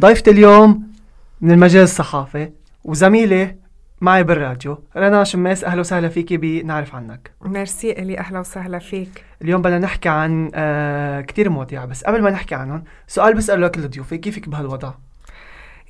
ضيفتي اليوم من المجال الصحافي وزميلي معي بالراديو رنا شماس أهلا وسهلا فيكي بنعرف عنك. ميرسي إلي أهلا وسهلا فيك. اليوم بدنا نحكي عن آه كثير مواضيع بس قبل ما نحكي عنهم سؤال بسأله لكل ضيوفي كيفك بهالوضع؟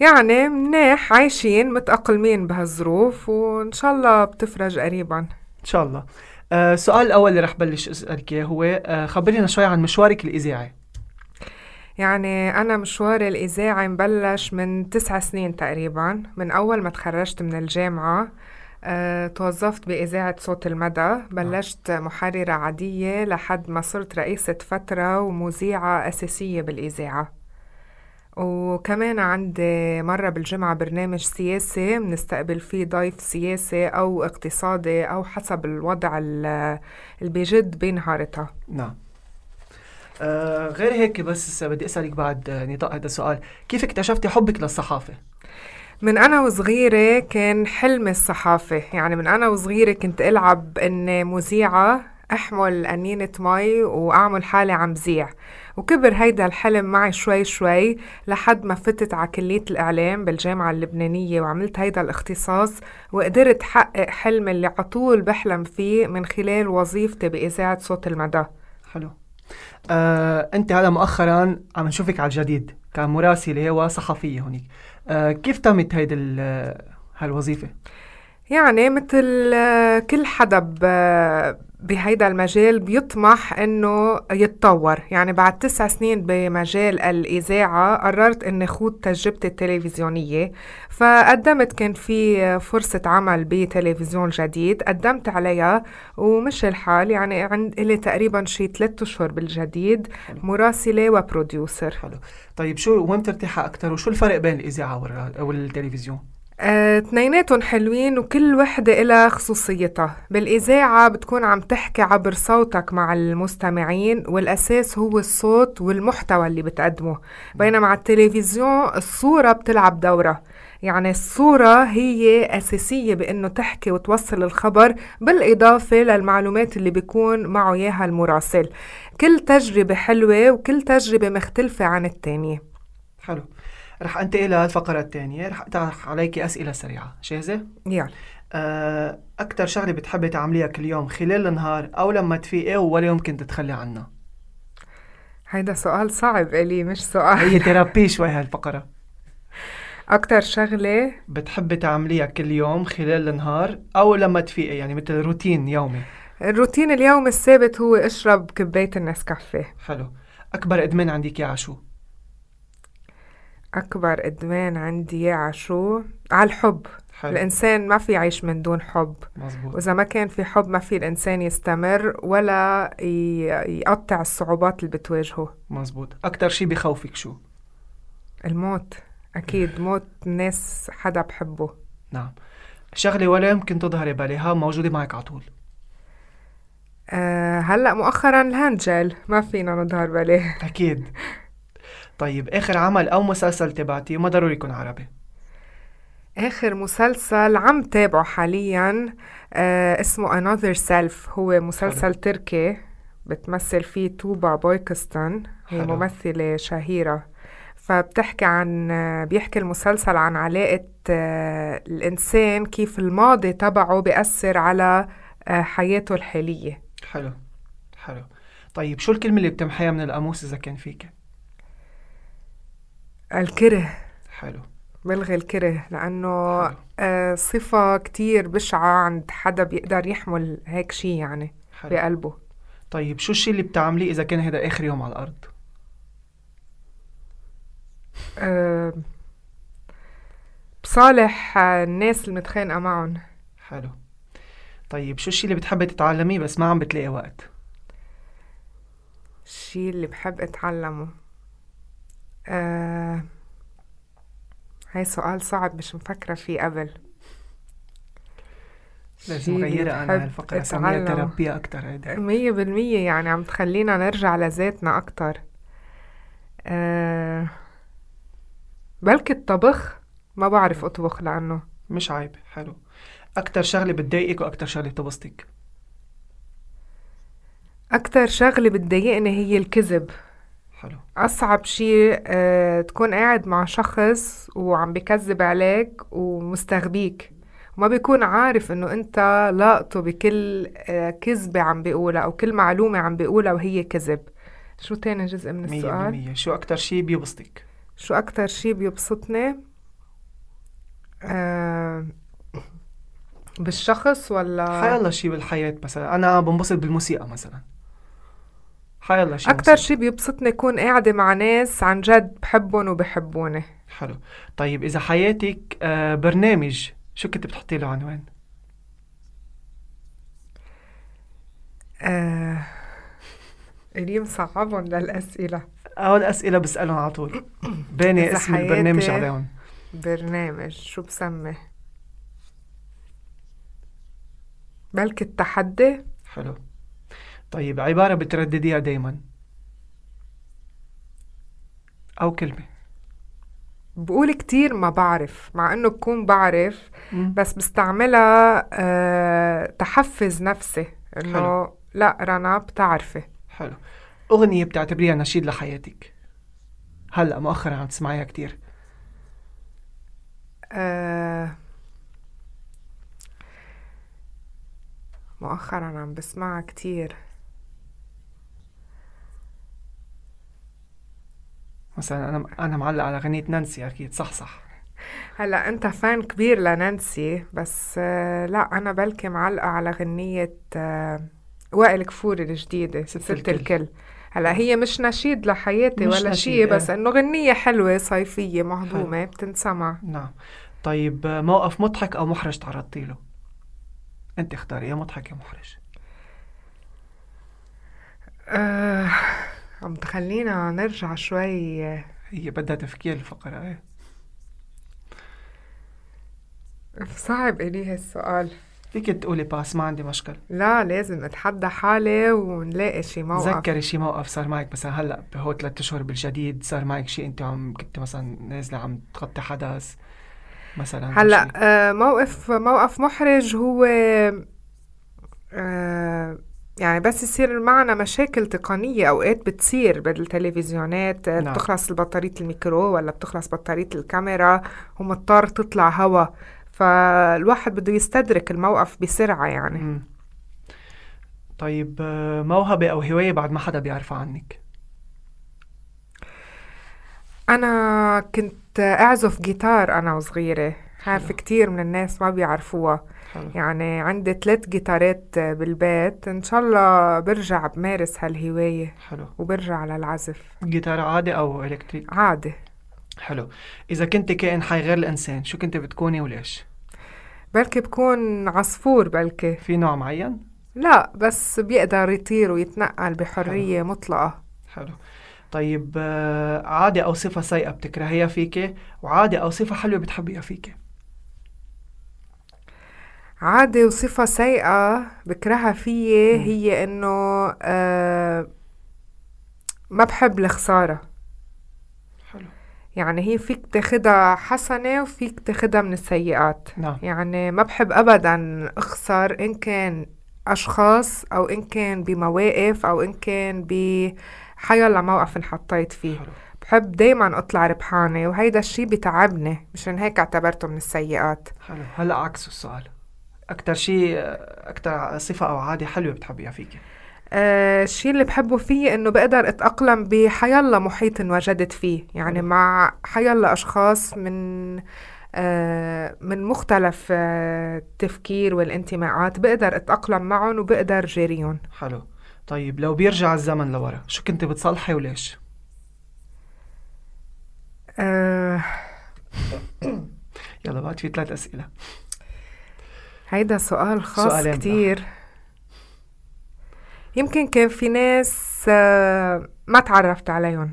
يعني منيح عايشين متأقلمين بهالظروف وإن شاء الله بتفرج قريبا. إن شاء الله. آه السؤال الأول اللي رح بلش إياه هو آه خبرينا شوي عن مشوارك الإذاعي. يعني أنا مشواري الإذاعي مبلش من تسع سنين تقريبا. من أول ما تخرجت من الجامعة أه، توظفت بإذاعة صوت المدى. بلشت محررة عادية لحد ما صرت رئيسة فترة ومذيعة أساسية بالإذاعة. وكمان عندي مرة بالجمعة برنامج سياسي بنستقبل فيه ضيف سياسي أو اقتصادي أو حسب الوضع اللي بجد بنهارتها نعم. آه غير هيك بس بدي أسألك بعد نطاق هذا السؤال. كيف اكتشفتي حبك للصحافة؟ من أنا وصغيرة كان حلمي الصحافة. يعني من أنا وصغيرة كنت ألعب إني مذيعة أحمل قنينة مي وأعمل حالي عم زيع وكبر هيدا الحلم معي شوي شوي لحد ما فتت على كلية الإعلام بالجامعة اللبنانية وعملت هيدا الاختصاص وقدرت حقق حلمي اللي عطول بحلم فيه من خلال وظيفتي بإذاعة صوت المدى. حلو. آه، أنت هذا مؤخرا عم نشوفك على الجديد كمراسله وصحفيه هونيك. آه، كيف تمت هيدي هالوظيفة؟ يعني مثل آه، كل حدا بهيدا المجال بيطمح إنه يتطور. يعني بعد تسع سنين بمجال الإذاعة قررت إني خوض تجربتي التلفزيونية. فقدمت كان في فرصة عمل بتلفزيون جديد قدمت عليها ومش الحال. يعني عند لي تقريبا شي ثلاثة أشهر بالجديد مراسلة وبروديوسر حلو. طيب شو وين بترتاحي أكثر وشو الفرق بين الإذاعة والتلفزيون؟ اثنيناتهم آه، حلوين وكل وحدة إلها خصوصيتها. بالإذاعة بتكون عم تحكي عبر صوتك مع المستمعين والأساس هو الصوت والمحتوى اللي بتقدمه. بينما على التلفزيون الصورة بتلعب دورة يعني الصورة هي أساسية بأنه تحكي وتوصل الخبر بالإضافة للمعلومات اللي بيكون معه إياها المراسل. كل تجربة حلوة وكل تجربة مختلفة عن التانية. حلو. رح أنتقل للفقرة الثانية. رح أطرح عليك أسئلة سريعة. جاهزة؟ يلا. آه، أكثر شغلة بتحبي تعمليها كل يوم خلال النهار أو لما تفيقي ولا يمكن تتخلي عنها؟ هيدا سؤال صعب إلي مش سؤال. هي ثيرابي شوي هالفقرة. أكتر شغلة؟ بتحبي تعمليها كل يوم خلال النهار أو لما تفيقي؟ يعني مثل روتين يومي. الروتين اليومي الثابت هو أشرب كباية النسكافيه. حلو. أكبر إدمان عندك يا عشو؟ أكبر إدمان عندي على شو؟ على الحب. حلو. الإنسان ما في يعيش من دون حب. مزبوط. وإذا ما كان في حب ما في الإنسان يستمر ولا يقطع الصعوبات اللي بتواجهه. مزبوط أكتر شي بخوفك شو؟ الموت. أكيد موت ناس حدا بحبه. نعم. شغلة ولا يمكن تظهري بالها موجودة معك على طول. أه هلأ مؤخرا الهاند ما فينا نظهر باليه. أكيد. طيب آخر عمل أو مسلسل تبعتي ما ضروري يكون عربي آخر مسلسل عم تابعه حاليا آه اسمه Another Self هو مسلسل حلو. تركي بتمثل فيه توبا بويكستون هي حلو. ممثلة شهيرة فبتحكي عن بيحكي المسلسل عن علاقة آه الإنسان كيف الماضي تبعه بيأثر على آه حياته الحالية حلو حلو طيب شو الكلمة اللي بتمحيها من القاموس إذا كان فيك؟ الكره. حلو. بلغي الكره لأنه آه صفة كتير بشعة عند حدا بيقدر يحمل هيك شيء يعني حلو. بقلبه. طيب شو الشيء اللي بتعمليه إذا كان هذا آخر يوم على الأرض؟ أه بصالح الناس المتخانقة معهم حلو. طيب شو الشيء اللي بتحبي تتعلميه بس ما عم بتلاقي وقت؟ الشيء اللي بحب أتعلمه. آه هاي سؤال صعب مش مفكرة فيه قبل. لازم غيرها أنا هالفقرة سميها تربية أكتر مية بالمية يعني عم تخلينا نرجع لذاتنا أكتر. آه بلكي الطبخ؟ ما بعرف أطبخ لأنه. مش عيب حلو. أكتر شغلة بتضايقك وأكتر شغلة بتبسطك؟ أكتر شغلة بتضايقني هي الكذب. حلو. أصعب شيء آه تكون قاعد مع شخص وعم بكذب عليك ومستغبيك. وما بيكون عارف إنه أنت لاقطه بكل آه كذبة عم بيقولها أو كل معلومة عم بيقولها وهي كذب. شو تاني جزء من مية السؤال؟ بالمية. شو أكتر شي بيبسطك؟ شو أكتر شي بيبسطني؟ آه بالشخص ولا؟ حيالله شي بالحياة مثلا. أنا بنبسط بالموسيقى مثلا. حيالله شي أكتر موسيقى. شي بيبسطني أكون قاعدة مع ناس عن جد بحبهم وبحبوني. حلو. طيب إذا حياتك آه برنامج شو كنت بتحطي له عنوان؟ آه إلي مصعبهم للأسئلة. أول أسئلة بسألهم على طول. باني اسم البرنامج عليهم. برنامج شو بسمي؟ بلكي التحدي. حلو. طيب عبارة بتردديها دايما. أو كلمة. بقول كتير ما بعرف مع إنه بكون بعرف مم. بس بستعملها أه تحفز نفسي إنه. لا رنا بتعرفي. حلو. أغنية بتعتبريها نشيد لحياتك. هلأ مؤخرا عم تسمعيها كتير. أه مؤخرا عم بسمعها كتير. مثلا أنا أنا معلق على أغنية نانسي أكيد صح صح. هلأ أنت فان كبير لنانسي بس أه لا أنا بلكي معلقة على غنية أه وائل كفوري الجديدة ست ست الكل. الكل. هلأ هي مش نشيد لحياتي مش ولا شيء بس إيه. إنه غنية حلوة صيفية مهضومة بتنسمع. نعم. طيب آه، موقف مضحك أو محرج تعرضتي له؟ أنت اختاري يا مضحك يا محرج. آه عم تخلينا نرجع شوي. هي بدها تفكير الفقرة إيه. صعب إلي هالسؤال. فيك تقولي باس ما عندي مشكل. لا لازم اتحدى حالي ونلاقي شي موقف. تذكري شي موقف صار معك مثلا هلأ بهو ثلاث أشهر بالجديد صار معك شي أنت عم كنت مثلا نازلة عم تغطي حدث مثلا هلأ. آه موقف موقف محرج هو آه يعني بس يصير معنا مشاكل تقنية أوقات بتصير بالتلفزيونات آه، نعم. بتخلص بطارية الميكرو ولا بتخلص بطارية الكاميرا ومضطر تطلع هوا فالواحد بده يستدرك الموقف بسرعة يعني مم. طيب آه، موهبة أو هواية بعد ما حدا بيعرفها عنك أنا كنت أعزف جيتار أنا وصغيرة عارف حلو. كتير من الناس ما بيعرفوها. حلو. يعني عندي ثلاث جيتارات بالبيت. إن شاء الله برجع بمارس هالهواية حلو. وبرجع للعزف. جيتار عادي أو إلكتريك؟ عادي. حلو. إذا كنت كائن حي غير الإنسان شو كنت بتكوني وليش؟ بلكي بكون عصفور بلكي. في نوع معين؟ لا بس بيقدر يطير ويتنقل بحرية مطلقة. حلو. طيب آه، عادة أو صفة سيئة بتكرهيها فيكي؟ وعادة أو صفة حلوة بتحبيها فيكي؟ عادة وصفة سيئة بكرهها فيي. هي إنه آه ما بحب الخسارة. حلو. يعني هي فيك تاخدها حسنة وفيك تاخدها من السيئات. نعم. يعني ما بحب أبدا أخسر إن كان أشخاص أو إن كان بمواقف أو إن كان بحيالله موقف انحطيت فيه. حلو. بحب دايما أطلع ربحانة وهيدا الشي بتعبني مشان هيك اعتبرته من السيئات. حلو. هلأ عكس السؤال. أكتر شيء أكتر صفة أو عادة حلوة بتحبيها فيكي؟ آه، الشي اللي بحبه فيه إنه بقدر أتأقلم بحيالله محيط وجدت فيه. يعني. مع حيالله أشخاص من آه، من مختلف آه، التفكير والانتماءات بقدر أتأقلم معهم وبقدر جاريهم. حلو. طيب لو بيرجع الزمن لورا شو كنت بتصلحي وليش؟ آه، يلا بعد في ثلاث أسئلة. هيدا سؤال خاص سؤالين بقى. كتير يمكن كان في ناس آه، ما تعرفت عليهم.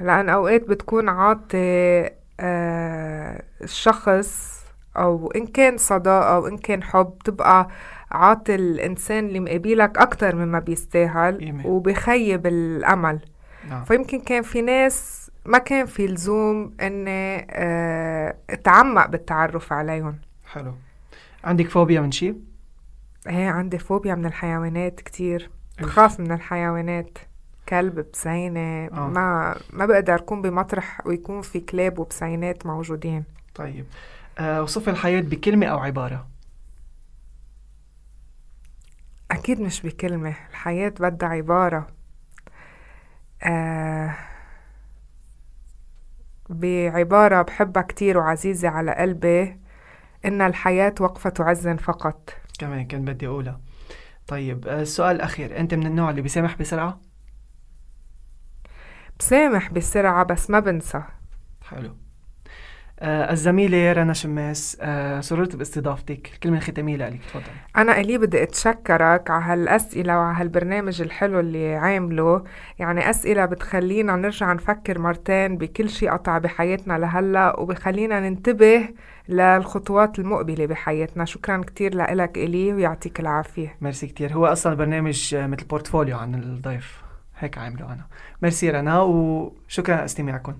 لأن أوقات بتكون عاطي آه، الشخص أو إن كان صداقة أو إن كان حب تبقى عاطي الإنسان اللي مقابلك أكتر مما بيستاهل. وبخيب الأمل نعم فيمكن كان في ناس ما كان في لزوم إني آه، أتعمق بالتعرف عليهم حلو عندك فوبيا من شيء؟ هي عندي فوبيا من الحيوانات كتير. بخاف من الحيوانات. كلب بسينة. آه. ما ما بقدر أكون بمطرح ويكون في كلاب وبسينات موجودين. طيب. آه وصف الحياة بكلمة أو عبارة؟ أكيد مش بكلمة. الحياة بدها عبارة. آه بعبارة بحبها كتير وعزيزة على قلبي. إن الحياة وقفة عز فقط. كمان كان بدي أقولها. طيب آه السؤال الأخير. أنت من النوع اللي بيسامح بسرعة؟ بسامح بسرعة بس ما بنسى. حلو. الزميلة رنا شماس آه سررت باستضافتك. الكلمة الختامية لك تفضل. أنا إلي بدي أتشكرك على هالأسئلة وعلى هالبرنامج الحلو اللي عامله. يعني أسئلة بتخلينا نرجع نفكر مرتين بكل شيء قطع بحياتنا لهلأ وبخلينا ننتبه للخطوات المقبلة بحياتنا. شكرا كتير لك إلي ويعطيك العافية. ميرسي كتير. هو أصلا برنامج آه، مثل portfolio عن الضيف. هيك عامله أنا. ميرسي رنا وشكرا لاستماعكم